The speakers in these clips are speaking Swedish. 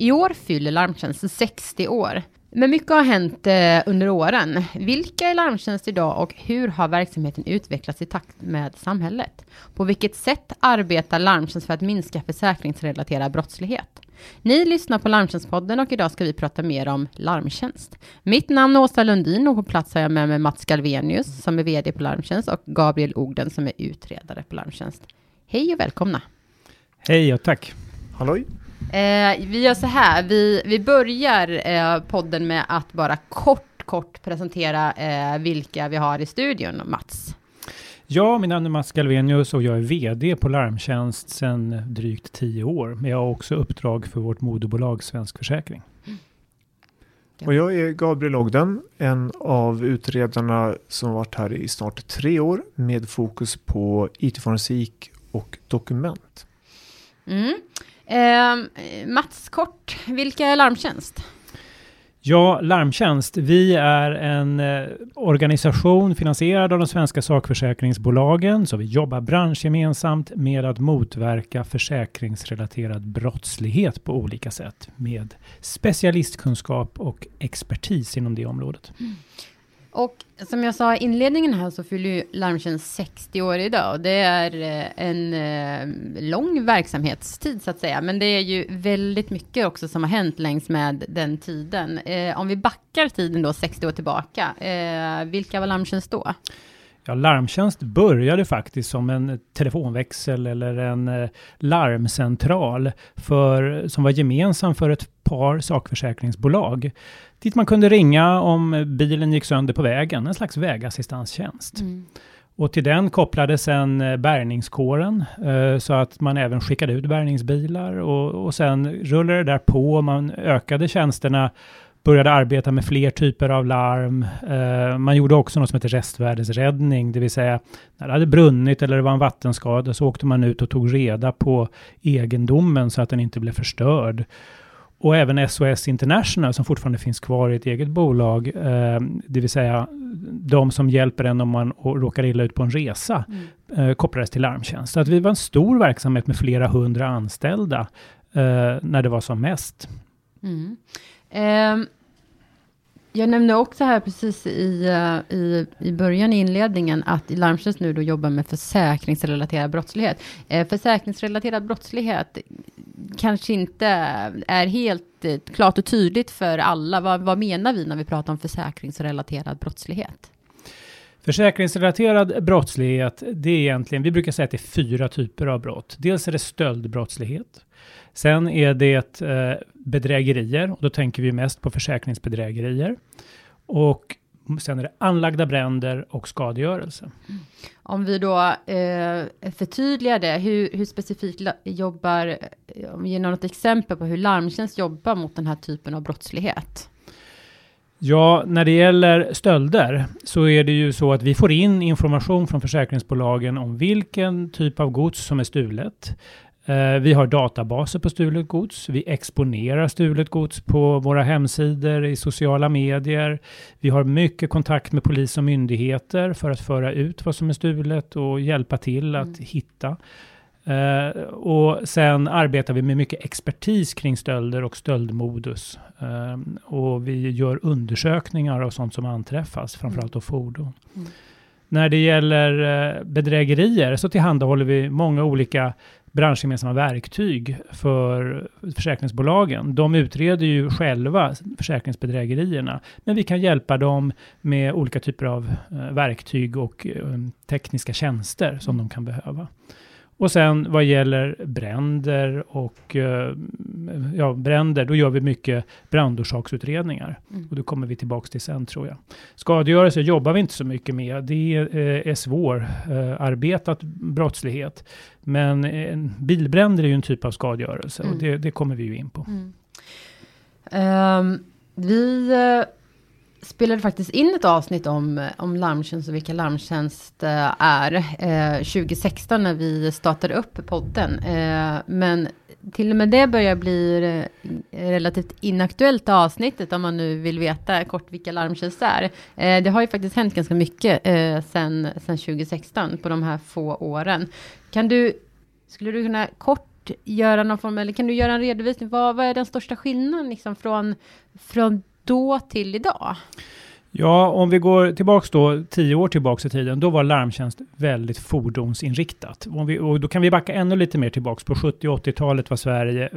I år fyller Larmtjänst 60 år. Men mycket har hänt eh, under åren. Vilka är Larmtjänst idag och hur har verksamheten utvecklats i takt med samhället? På vilket sätt arbetar Larmtjänst för att minska försäkringsrelaterad brottslighet? Ni lyssnar på Larmtjänstpodden och idag ska vi prata mer om larmtjänst. Mitt namn är Åsa Lundin och på plats har jag med mig Mats Galvenius som är VD på Larmtjänst och Gabriel Ogden som är utredare på Larmtjänst. Hej och välkomna! Hej och tack! Halloj! Eh, vi gör så här, vi, vi börjar eh, podden med att bara kort, kort presentera eh, vilka vi har i studion, Mats. Ja, min namn är Mats Galvenius och jag är VD på Larmtjänst sedan drygt tio år. Men jag har också uppdrag för vårt moderbolag Svensk Försäkring. Och jag är Gabriel Ogden, en av utredarna som varit här i snart tre år med fokus på IT-forensik och dokument. Mm. Eh, Mats, kort, vilka är Larmtjänst? Ja, Larmtjänst. Vi är en eh, organisation finansierad av de svenska sakförsäkringsbolagen. Så vi jobbar branschgemensamt med att motverka försäkringsrelaterad brottslighet på olika sätt. Med specialistkunskap och expertis inom det området. Mm. Och som jag sa i inledningen här så fyller ju Larmtjänst 60 år idag och det är eh, en eh, lång verksamhetstid så att säga. Men det är ju väldigt mycket också som har hänt längs med den tiden. Eh, om vi backar tiden då 60 år tillbaka, vilka var Larmtjänst då? Ja, larmtjänst började faktiskt som en telefonväxel eller en larmcentral för, som var gemensam för ett par sakförsäkringsbolag dit man kunde ringa om bilen gick sönder på vägen, en slags vägassistanstjänst. Mm. Och till den kopplades sen eh, bärgningskåren, eh, så att man även skickade ut bärgningsbilar och, och sen rullade det där på, man ökade tjänsterna, började arbeta med fler typer av larm. Eh, man gjorde också något som heter restvärdesräddning, det vill säga när det hade brunnit eller det var en vattenskada så åkte man ut och tog reda på egendomen så att den inte blev förstörd. Och även SOS International som fortfarande finns kvar i ett eget bolag, eh, det vill säga de som hjälper en om man råkar illa ut på en resa, mm. eh, kopplades till larmtjänst. Så att vi var en stor verksamhet med flera hundra anställda eh, när det var som mest. Mm. Ehm, jag nämnde också här precis i, eh, i, i början i inledningen att Larmtjänst nu då jobbar med försäkringsrelaterad brottslighet. Eh, försäkringsrelaterad brottslighet kanske inte är helt eh, klart och tydligt för alla. Vad, vad menar vi när vi pratar om försäkringsrelaterad brottslighet? Försäkringsrelaterad brottslighet, det är egentligen, vi brukar säga att det är fyra typer av brott. Dels är det stöldbrottslighet. Sen är det eh, bedrägerier och då tänker vi mest på försäkringsbedrägerier. Och sen är det anlagda bränder och skadegörelse. Mm. Om vi då eh, förtydligar det, hur, hur specifikt jobbar, eh, om vi ger något exempel på hur larmtjänst jobbar mot den här typen av brottslighet? Ja, när det gäller stölder så är det ju så att vi får in information från försäkringsbolagen om vilken typ av gods som är stulet. Eh, vi har databaser på stulet gods. Vi exponerar stulet gods på våra hemsidor, i sociala medier. Vi har mycket kontakt med polis och myndigheter för att föra ut vad som är stulet och hjälpa till att mm. hitta. Uh, och sen arbetar vi med mycket expertis kring stölder och stöldmodus. Uh, och vi gör undersökningar av sånt som anträffas, framförallt av fordon. Mm. När det gäller uh, bedrägerier så tillhandahåller vi många olika branschgemensamma verktyg för försäkringsbolagen. De utreder ju själva försäkringsbedrägerierna, men vi kan hjälpa dem med olika typer av eh, verktyg och eh, tekniska tjänster som de kan behöva. Och sen vad gäller bränder och eh, ja, bränder, då gör vi mycket brandorsaksutredningar. Mm. Och då kommer vi tillbaka till sen tror jag. Skadegörelse jobbar vi inte så mycket med. Det är, eh, är svårarbetat brottslighet. Men eh, bilbränder är ju en typ av skadegörelse mm. och det, det, kommer vi ju in på. Mm. Um, vi spelade faktiskt in ett avsnitt om, eh, om larmtjänst och vilka larmtjänst eh, är eh, 2016 när vi startade upp podden. Eh, men till och med det börjar bli eh, relativt inaktuellt avsnittet om man nu vill veta kort vilka larmtjänst är. Eh, det har ju faktiskt hänt ganska mycket eh, sen, sen 2016 på de här få åren. Kan du, skulle du kunna kort göra någon form, eller kan du göra en redovisning? Vad, vad är den största skillnaden liksom från, från då till idag? Ja, om vi går tillbaks då tio år tillbaks i tiden, då var larmtjänst väldigt fordonsinriktat. Om vi, och då kan vi backa ännu lite mer tillbaks. På 70 och 80-talet var Sverige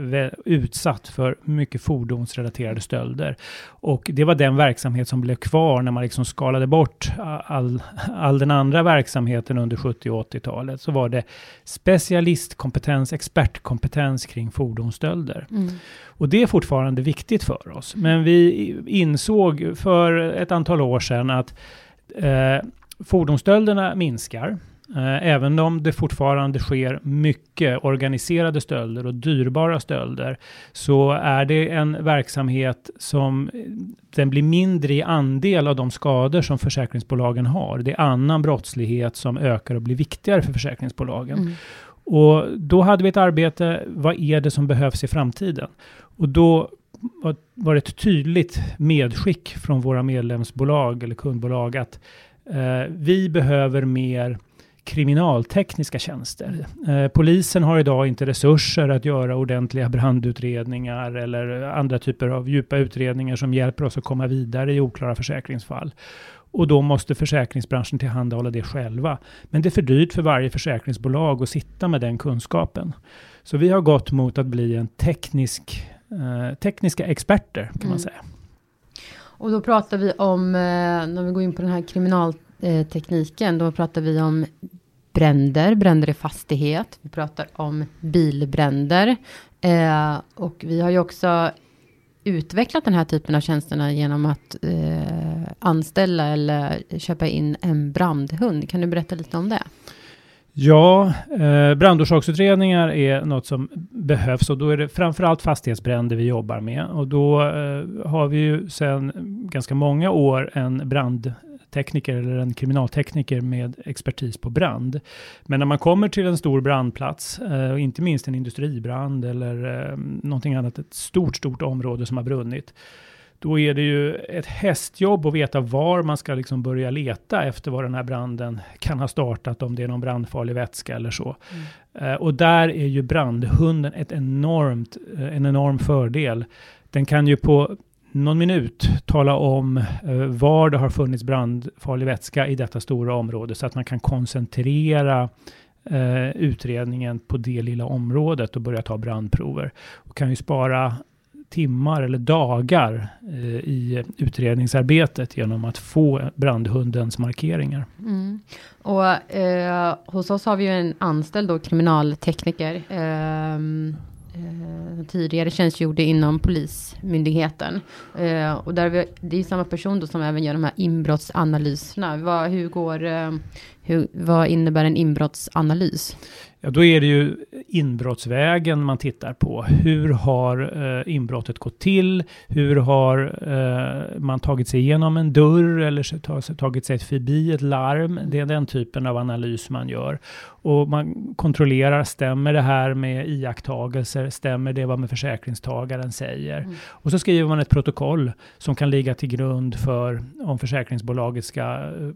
utsatt för mycket fordonsrelaterade stölder. Och det var den verksamhet som blev kvar när man liksom skalade bort all, all den andra verksamheten under 70 och 80-talet. Så var det specialistkompetens, expertkompetens kring fordonsstölder. Mm. Och det är fortfarande viktigt för oss. Men vi insåg för ett antal år sedan att eh, fordonsstölderna minskar. Eh, även om det fortfarande sker mycket organiserade stölder och dyrbara stölder så är det en verksamhet som den blir mindre i andel av de skador som försäkringsbolagen har. Det är annan brottslighet som ökar och blir viktigare för försäkringsbolagen. Mm. Och då hade vi ett arbete, vad är det som behövs i framtiden? Och då var ett tydligt medskick från våra medlemsbolag eller kundbolag att eh, vi behöver mer kriminaltekniska tjänster. Eh, polisen har idag inte resurser att göra ordentliga brandutredningar eller andra typer av djupa utredningar som hjälper oss att komma vidare i oklara försäkringsfall. Och då måste försäkringsbranschen tillhandahålla det själva. Men det är för dyrt för varje försäkringsbolag att sitta med den kunskapen. Så vi har gått mot att bli en teknisk Eh, tekniska experter kan mm. man säga. Och då pratar vi om, eh, när vi går in på den här kriminaltekniken, då pratar vi om bränder, bränder i fastighet, vi pratar om bilbränder eh, och vi har ju också utvecklat den här typen av tjänsterna genom att eh, anställa eller köpa in en brandhund. Kan du berätta lite om det? Ja, eh, brandorsaksutredningar är något som behövs och då är det framförallt fastighetsbränder vi jobbar med. Och då eh, har vi ju sedan ganska många år en brandtekniker eller en kriminaltekniker med expertis på brand. Men när man kommer till en stor brandplats, eh, inte minst en industribrand eller eh, någonting annat, ett stort, stort område som har brunnit, då är det ju ett hästjobb att veta var man ska liksom börja leta efter var den här branden kan ha startat, om det är någon brandfarlig vätska eller så. Mm. Uh, och där är ju brandhunden ett enormt, uh, en enorm fördel. Den kan ju på någon minut tala om uh, var det har funnits brandfarlig vätska i detta stora område, så att man kan koncentrera utredningen på det lilla området och börja ta brandprover. Och kan ju spara timmar eller dagar eh, i utredningsarbetet genom att få brandhundens markeringar. Mm. Och eh, hos oss har vi ju en anställd då, kriminaltekniker. Eh, eh, tidigare tjänstgjorde inom Polismyndigheten. Eh, och där vi, det är samma person då som även gör de här inbrottsanalyserna. Vad, hur går, eh, hur, vad innebär en inbrottsanalys? Ja, då är det ju inbrottsvägen man tittar på. Hur har eh, inbrottet gått till? Hur har eh, man tagit sig igenom en dörr eller tagit sig förbi ett larm? Det är den typen av analys man gör. Och man kontrollerar, stämmer det här med iakttagelser? Stämmer det vad med försäkringstagaren säger? Mm. Och så skriver man ett protokoll som kan ligga till grund för om försäkringsbolaget ska eh,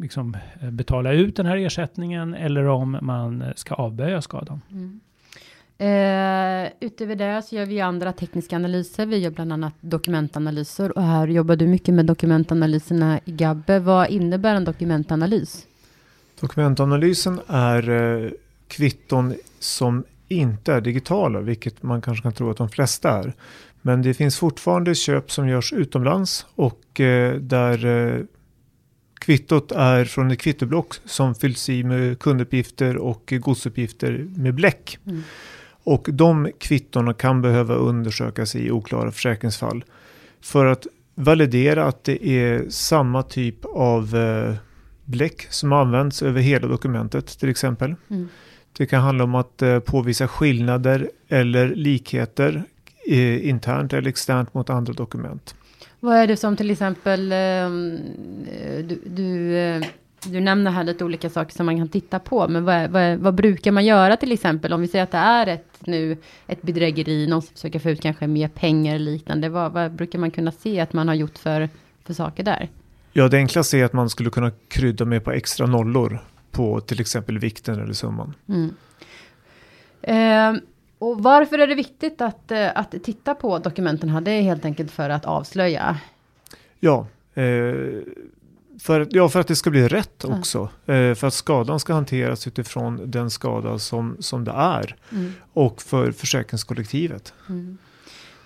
liksom, betala ut den här ersättningen eller om man ska avböja skadan. Mm. Eh, utöver det så gör vi andra tekniska analyser. Vi gör bland annat dokumentanalyser och här jobbar du mycket med dokumentanalyserna i Gabbe. Vad innebär en dokumentanalys? Dokumentanalysen är eh, kvitton som inte är digitala, vilket man kanske kan tro att de flesta är. Men det finns fortfarande köp som görs utomlands och eh, där eh, kvittot är från ett kvittoblock som fylls i med kunduppgifter och godsuppgifter med bläck. Mm. Och de kvittorna kan behöva undersökas i oklara försäkringsfall för att validera att det är samma typ av eh, bläck som används över hela dokumentet till exempel. Mm. Det kan handla om att eh, påvisa skillnader eller likheter eh, internt eller externt mot andra dokument. Vad är det som till exempel, ehm, du, du, eh, du nämner här lite olika saker som man kan titta på, men vad, vad, vad, brukar man göra till exempel om vi säger att det är ett, nu, ett bedrägeri, någon som försöker få ut kanske mer pengar eller liknande, vad, vad brukar man kunna se att man har gjort för, för saker där? Ja, det enklaste är att man skulle kunna krydda med på extra nollor på till exempel vikten eller summan. Mm. Eh, Och varför är det viktigt att, eh, att titta på dokumenten här? Det är helt enkelt för att avslöja. Ja, eh, för, ja, för att det ska bli rätt också. Eh, för att skadan ska hanteras utifrån den skada som, som det är. Mm. Och för försäkringskollektivet. Mm.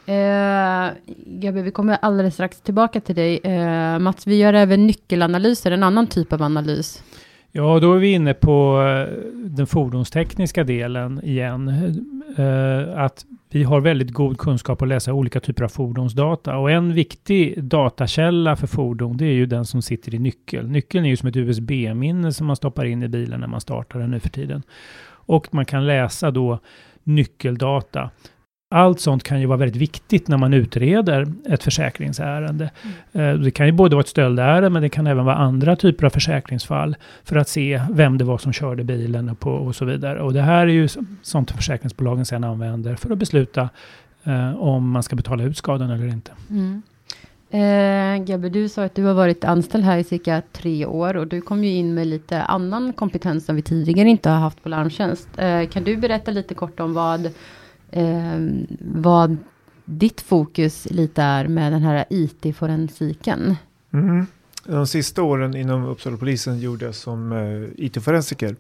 Eh, Gabi, vi kommer alldeles strax tillbaka till dig. Eh, Mats, vi gör även nyckelanalyser, en annan typ av analys. Ja, då är vi inne på eh, den fordonstekniska delen igen. Eh, att vi har väldigt god kunskap att läsa olika typer av fordonsdata. Och en viktig datakälla för fordon, det är ju den som sitter i nyckeln. Nyckeln är ju som ett USB-minne som man stoppar in i bilen när man startar den nu för tiden. Och man kan läsa då nyckeldata allt sånt kan ju vara väldigt viktigt när man utreder ett försäkringsärende. Mm. Det kan ju både vara ett stöldärende, men det kan även vara andra typer av försäkringsfall för att se vem det var som körde bilen och, på, och så vidare. Och det här är ju sånt försäkringsbolagen sedan använder för att besluta eh, om man ska betala ut skadan eller inte. Mm. Eh, Gabbe, du sa att du har varit anställd här i cirka tre år och du kom ju in med lite annan kompetens som vi tidigare inte har haft på Larmtjänst. Eh, kan du berätta lite kort om vad eh, vad ditt fokus lite är med den här IT-forensiken. Mm. De sista åren inom Uppsala polisen gjorde jag som eh, IT-forensiker.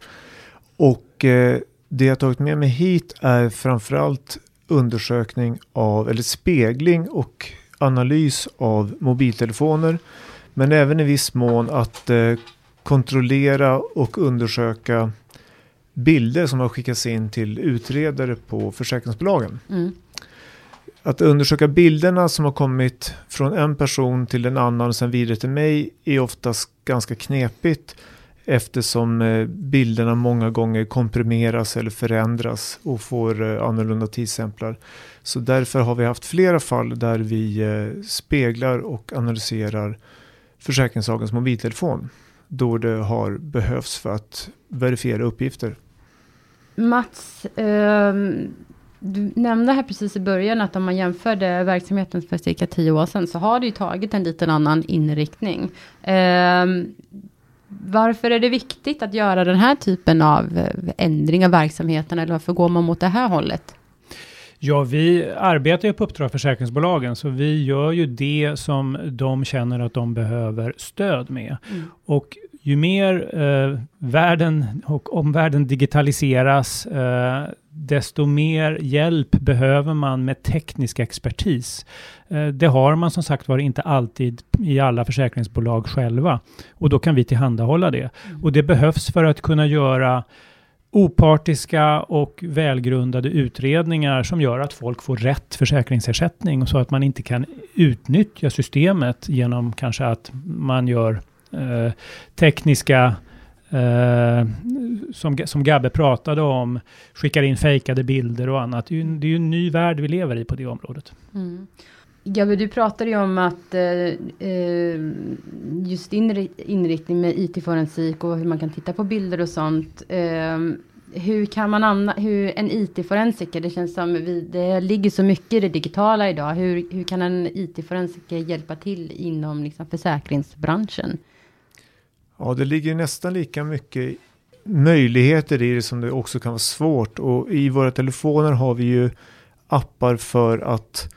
Och eh, det jag tagit med mig hit är framförallt undersökning av, eller spegling och analys av mobiltelefoner. Men även i viss mån att eh, kontrollera och undersöka bilder som har skickats in till utredare på försäkringsbolagen. Mm. Att undersöka bilderna som har kommit från en person till en annan och sen vidare till mig är oftast ganska knepigt eftersom eh, bilderna många gånger komprimeras eller förändras och får eh, annorlunda tidsstämplar. Så därför har vi haft flera fall där vi eh, speglar och analyserar Försäkringslagens mobiltelefon då det har behövts för att verifiera uppgifter. Mats, eh, du nämnde här precis i början att om man jämförde verksamheten för cirka tio år sedan så har det ju tagit en liten annan inriktning. Eh, varför är det viktigt att göra den här typen av eh, ändring av verksamheten eller varför går man mot det här hållet? Ja, vi arbetar ju på uppdrag försäkringsbolagen, så vi gör ju det som de känner att de behöver stöd med. Mm. Och ju mer eh, världen och omvärlden digitaliseras, eh, desto mer hjälp behöver man med teknisk expertis. Eh, det har man som sagt var inte alltid i alla försäkringsbolag själva. Och då kan vi tillhandahålla det. Mm. Och det behövs för att kunna göra opartiska och välgrundade utredningar som gör att folk får rätt försäkringsersättning och så att man inte kan utnyttja systemet genom kanske att man gör eh, tekniska eh, som, som Gabbe pratade om, skickar in fejkade bilder och annat. Det är, ju, det är ju en ny värld vi lever i på det området. Mm. Gabbe, du pratade ju om att eh, eh just din inriktning med IT-forensik och hur man kan titta på bilder och sånt. Eh, hur kan man anna, hur en IT-forensiker, det känns som vi, det ligger så mycket i det digitala idag. Hur, hur kan en IT-forensiker hjälpa till inom liksom försäkringsbranschen? Ja, det ligger nästan lika mycket möjligheter i det som det också kan vara svårt. Och i våra telefoner har vi ju appar för att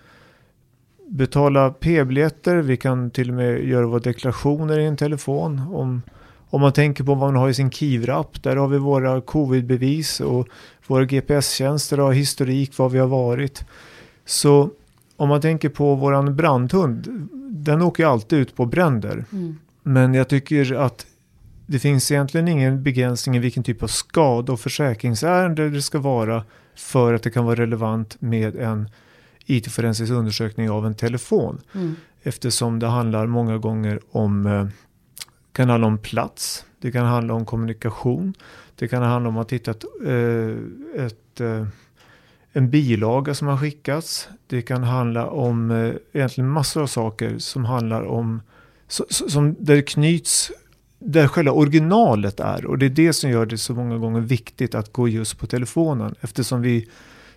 betala p-biljetter. Vi kan till och med göra våra deklarationer i en telefon. Om, om man tänker på vad man har i sin Kivra-app, där har vi våra covid-bevis och våra GPS-tjänster har historik, var vi har varit. Så om man tänker på våran brandhund, den åker alltid ut på bränder. Mm. Men jag tycker att det finns egentligen ingen begränsning i vilken typ av skada och försäkringsärende det ska vara för att det kan vara relevant med en IT-forensisk undersökning av en telefon. Mm. Eftersom det handlar många gånger om, eh, kan handla om plats, det kan handla om kommunikation, det kan handla om att hitta ett, eh, ett, eh, en bilaga som har skickats, det kan handla om egentligen massor av saker som handlar om som, där knyts där själva originalet är. Och det är det som gör det så många gånger viktigt att gå just på telefonen. Eftersom vi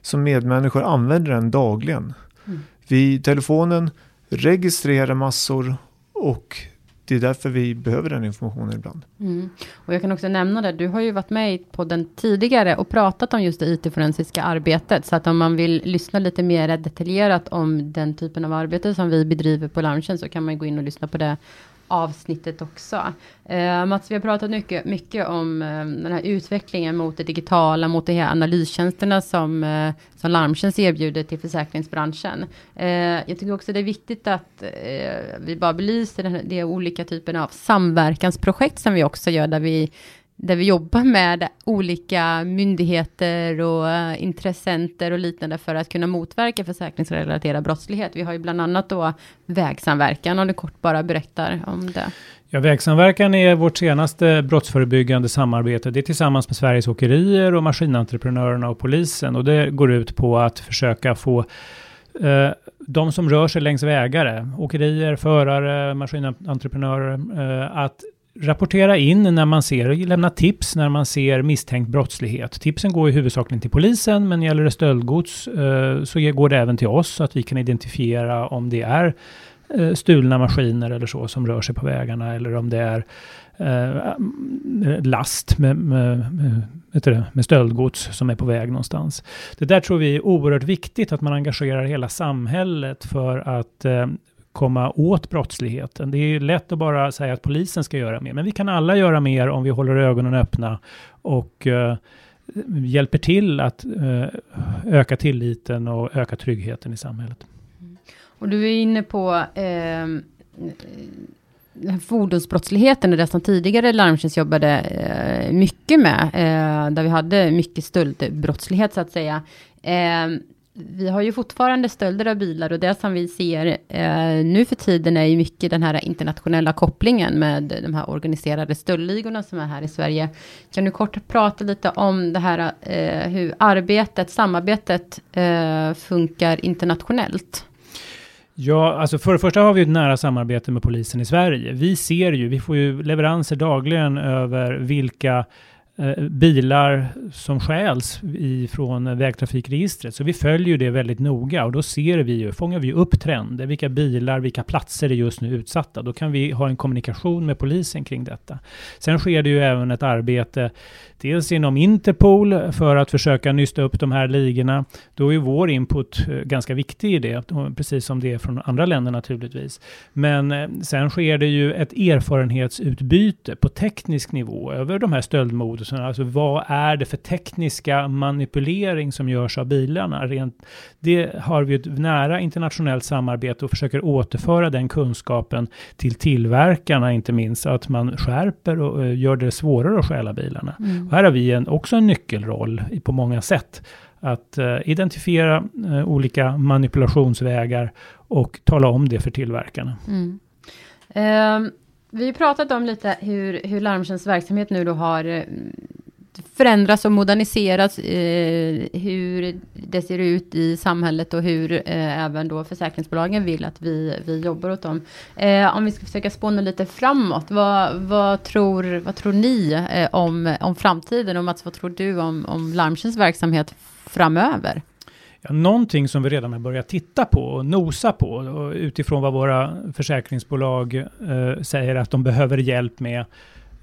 som medmänniskor använder den dagligen. Mm. Vi, telefonen registrerar massor och det är därför vi behöver den informationen ibland. Mm. Och jag kan också nämna det, du har ju varit med på den tidigare och pratat om just det IT-forensiska arbetet. Så att om man vill lyssna lite mer detaljerat om den typen av arbete som vi bedriver på Larmtjänst så kan man gå in och lyssna på det avsnittet också. Eh, Mats, vi har pratat mycket, mycket om eh, den här utvecklingen mot det digitala, mot de här analystjänsterna som, eh, som Larmtjänst erbjuder till försäkringsbranschen. Eh, jag tycker också det är viktigt att eh, vi bara belyser den, de olika typerna av samverkansprojekt som vi också gör, där vi där vi jobbar med olika myndigheter och eh, intressenter och liknande för att kunna motverka försäkringsrelaterad brottslighet. Vi har ju bland annat då vägsamverkan, om du kort bara berättar om det. Ja, vägsamverkan är vårt senaste brottsförebyggande samarbete. Det är tillsammans med Sveriges Åkerier och Maskinentreprenörerna och polisen och det går ut på att försöka få eh, de som rör sig längs vägar, åkerier, förare, maskinentreprenörer, eh, att rapportera in när man ser, lämna tips när man ser misstänkt brottslighet. Tipsen går ju huvudsakligen till polisen, men gäller det stöldgods eh, så går det även till oss så att vi kan identifiera om det är eh, stulna maskiner eller så som rör sig på vägarna eller om det är eh, eh last med, med, med, med stöldgods som är på väg någonstans. Det där tror vi är oerhört viktigt att man engagerar hela samhället för att eh, komma åt brottsligheten. Det är lätt att bara säga att polisen ska göra mer, men vi kan alla göra mer om vi håller ögonen öppna och eh, hjälper till att eh, öka tilliten och öka tryggheten i samhället. Mm. Och du är inne på ehm, eh, fordonsbrottsligheten, det som tidigare Larmtjänst jobbade eh, mycket med, eh, där vi hade mycket stöldbrottslighet så att säga. Ehm, vi har ju fortfarande stölder av bilar och det som vi ser eh, nu för tiden är ju mycket den här internationella kopplingen med de här organiserade stöldligorna som är här i Sverige. Kan du kort prata lite om det här eh, hur arbetet, samarbetet eh, funkar internationellt? Ja, alltså för det första har vi ett nära samarbete med polisen i Sverige. Vi ser ju, vi får ju leveranser dagligen över vilka Eh, bilar som stjäls från vägtrafikregistret. Så vi följer det väldigt noga och då ser vi ju, fångar vi upp trender, vilka bilar, vilka platser är just nu utsatta. Då kan vi ha en kommunikation med polisen kring detta. Sen sker det ju även ett arbete dels inom Interpol för att försöka nysta upp de här ligorna. Då är vår input eh, ganska viktig i det, precis som det är från andra länder naturligtvis. Men eh, sen sker det ju ett erfarenhetsutbyte på teknisk nivå över de här stöldmoduserna. Alltså vad är det för tekniska manipulering som görs av bilarna? Rent, det har vi ett nära internationellt samarbete och försöker återföra den kunskapen till tillverkarna, inte minst, att man skärper och eh, gör det svårare att stjäla bilarna. Mm här har vi en, också en nyckelroll på många sätt. Att uh, identifiera uh, olika manipulationsvägar och tala om det för tillverkarna. Mm. Uh, vi har pratat om lite hur, hur Larmtjänsts verksamhet nu då har eh, förändras och moderniseras, eh, hur det ser ut i samhället och hur eh, även då försäkringsbolagen vill att vi, vi jobbar åt dem. Eh, om vi ska försöka spåna lite framåt, vad, vad, tror, vad tror ni eh, om, om framtiden? Och Mats, vad tror du om, om Larmtjänsts verksamhet framöver? Ja, någonting som vi redan har börjat titta på och nosa på och utifrån vad våra försäkringsbolag eh, säger att de behöver hjälp med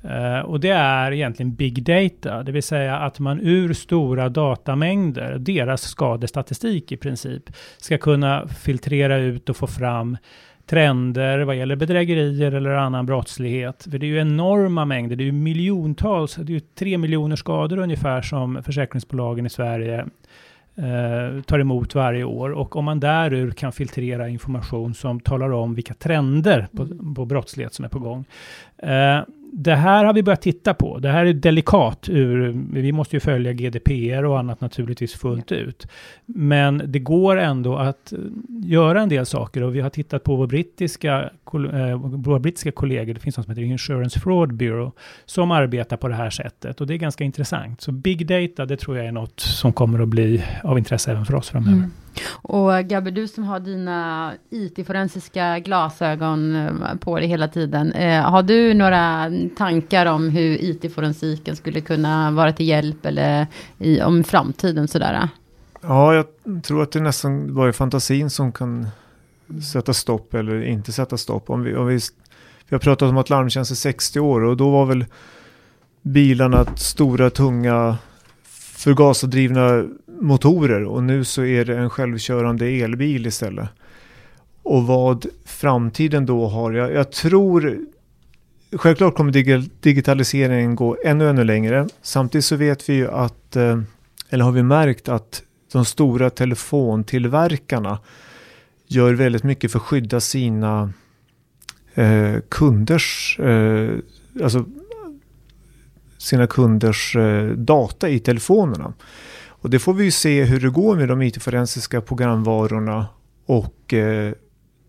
Eh, och det är egentligen big data, det vill säga att man ur stora datamängder, deras skadestatistik i princip, ska kunna filtrera ut och få fram trender vad gäller bedrägerier eller annan brottslighet. För det är ju enorma mängder, det är ju miljontals, det är ju tre miljoner skador ungefär som försäkringsbolagen i Sverige eh, tar emot varje år. Och om man därur kan filtrera information som talar om vilka trender på, mm. på brottslighet som är på gång. Eh, det här har vi börjat titta på. Det här är delikat. Ur, vi måste ju följa GDPR och annat naturligtvis fullt ut. Men det går ändå att göra en del saker och vi har tittat på vår brittiska, eh, våra brittiska kollegor. Det finns något som heter Insurance Fraud Bureau som arbetar på det här sättet och det är ganska intressant. Så big data, det tror jag är något som kommer att bli av intresse även för oss framöver. Mm. Och Gabbe, du som har dina IT-forensiska glasögon eh, på dig hela tiden. Eh, har du några tankar om hur IT-forensiken skulle kunna vara till hjälp eller i, om framtiden sådär? Ja, jag tror att det nästan bara är fantasin som kan sätta stopp eller inte sätta stopp. Om vi, om vi, vi har pratat om att larmtjänst är 60 år och då var väl bilarna stora, tunga, förgasardrivna motorer och nu så är det en självkörande elbil istället. Och vad framtiden då har, jag, jag tror Självklart kommer digitaliseringen gå ännu, ännu längre. Samtidigt så vet vi ju att, eh, eller har vi märkt att de stora telefontillverkarna gör väldigt mycket för att skydda sina eh, kunders, eh, alltså sina kunders eh, data i telefonerna. Och det får vi ju se hur det går med de IT-forensiska programvarorna och eh,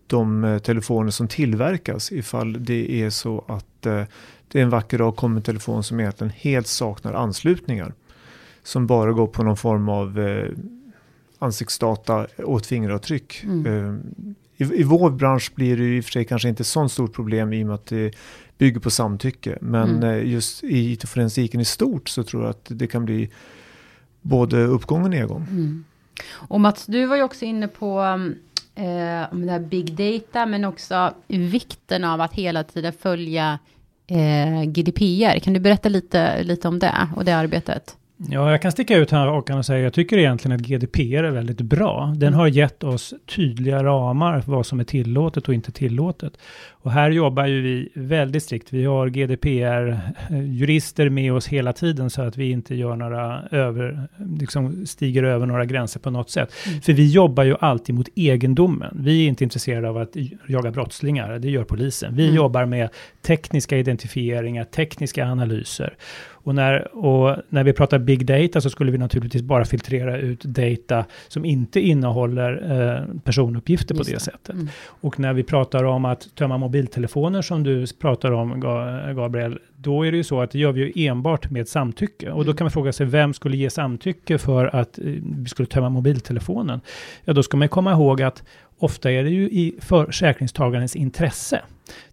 de eh, telefoner som tillverkas ifall det är så att eh, det är en vacker dag kommer en telefon som egentligen helt saknar anslutningar. Som bara går på någon form av eh, ansiktsdata ett fingeravtryck. Mm. I, I vår bransch blir det i och för sig kanske inte sånt stort problem i och med att det bygger på samtycke. Men mm. Just i IT-forensiken i stort så tror jag att det kan bli både uppgång och nedgång. Mm. Och Mats, du var ju också inne på um, eh, om det här big data, men också vikten av att hela tiden följa eh, GDPR. Kan du berätta lite, lite om det och det arbetet? Ja, jag kan sticka ut här och säga jag tycker egentligen att GDPR är väldigt bra. Den mm. har gett oss tydliga ramar för vad som är tillåtet och inte tillåtet. Och här jobbar ju vi väldigt strikt. Vi har GDPR-jurister med oss hela tiden så att vi inte gör några över, liksom stiger över några gränser på något sätt. Mm. För vi jobbar ju alltid mot egendomen. Vi är inte intresserade av att jaga brottslingar, det gör polisen. Vi mm. jobbar med tekniska identifieringar, tekniska analyser. Och när, och när vi pratar big data så skulle vi naturligtvis bara filtrera ut data som inte innehåller eh, personuppgifter Just på det, det. sättet. Mm. Och när vi pratar om att tömma mobiltelefoner som du pratar om, Gabriel, då är det ju så att det gör vi ju enbart med samtycke. Och då mm. kan man fråga sig, vem skulle ge samtycke för att eh, vi skulle tömma mobiltelefonen? Ja, då ska man komma ihåg att ofta är det ju i försäkringstagarens intresse.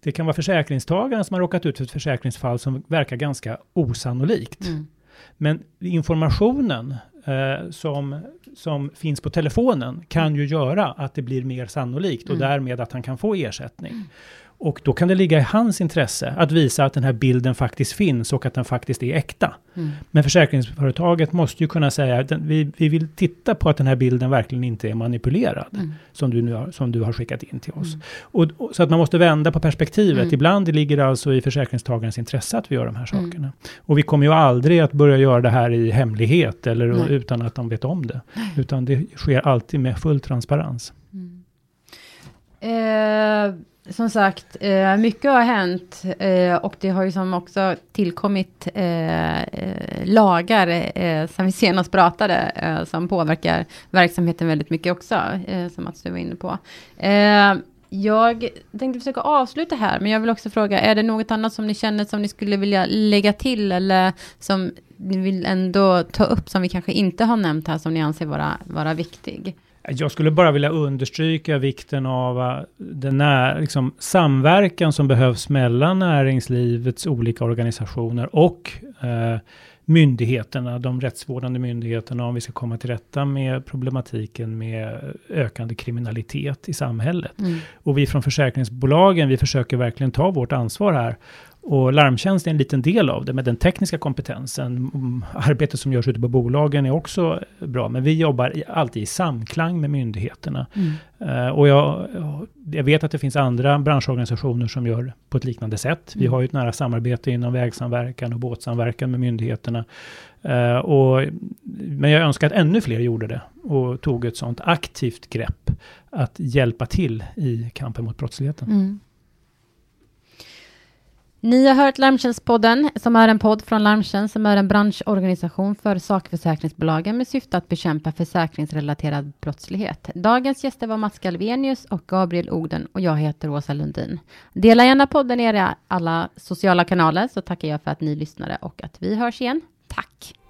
Det kan vara försäkringstagaren som har råkat ut för ett försäkringsfall som verkar ganska osannolikt. Mm. Men informationen eh, som, som finns på telefonen kan ju göra att det blir mer sannolikt och mm. därmed att han kan få ersättning. Mm. Och då kan det ligga i hans intresse att visa att den här bilden faktiskt finns och att den faktiskt är äkta. Mm. Men försäkringsföretaget måste ju kunna säga att vi, vi vill titta på att den här bilden verkligen inte är manipulerad. Mm. Som, du nu har, som du har skickat in till oss. Mm. Och, och, så att man måste vända på perspektivet. Mm. Ibland ligger det alltså i försäkringstagarens intresse att vi gör de här mm. sakerna. Och vi kommer ju aldrig att börja göra det här i hemlighet eller utan att de vet om det. Utan det sker alltid med full transparens. Mm. Eh som sagt, eh, mycket har hänt eh, och det har ju som också tillkommit eh, eh lagar eh, som vi senast pratade eh, som påverkar verksamheten väldigt mycket också, som Mats du var inne på. Jag tänkte försöka avsluta här, men jag vill också fråga, är det något annat som ni känner som ni skulle vilja lägga till eller som ni vill ändå ta upp som vi kanske inte har nämnt här som ni anser vara, vara viktig? Jag skulle bara vilja understryka vikten av uh, den när, liksom, samverkan som behövs mellan näringslivets olika organisationer och uh, myndigheterna, de rättsvårdande myndigheterna, om vi ska komma till rätta med problematiken med ökande kriminalitet i samhället. Mm. Och vi från försäkringsbolagen, vi försöker verkligen ta vårt ansvar här och larmtjänst är en liten del av det, med den tekniska kompetensen. Mm, arbetet som görs ute på bolagen är också bra, men vi jobbar alltid i samklang med myndigheterna. Mm. Uh, och jag, jag, vet att det finns andra branschorganisationer som gör på ett liknande sätt. Vi mm. har ju ett nära samarbete inom vägsamverkan och båtsamverkan med myndigheterna. Uh, och, men jag önskar att ännu fler gjorde det och tog ett sådant aktivt grepp att hjälpa till i kampen mot brottsligheten. Mm. Ni har hört Larmtjänstpodden, som är en podd från Larmtjänst, som är en branschorganisation för sakförsäkringsbolagen med syfte att bekämpa försäkringsrelaterad brottslighet. Dagens gäster var Mats Galvenius och Gabriel Ogden och jag heter Åsa Lundin. Dela gärna podden i alla sociala kanaler så tackar jag för att ni lyssnade och att vi hörs igen. Tack!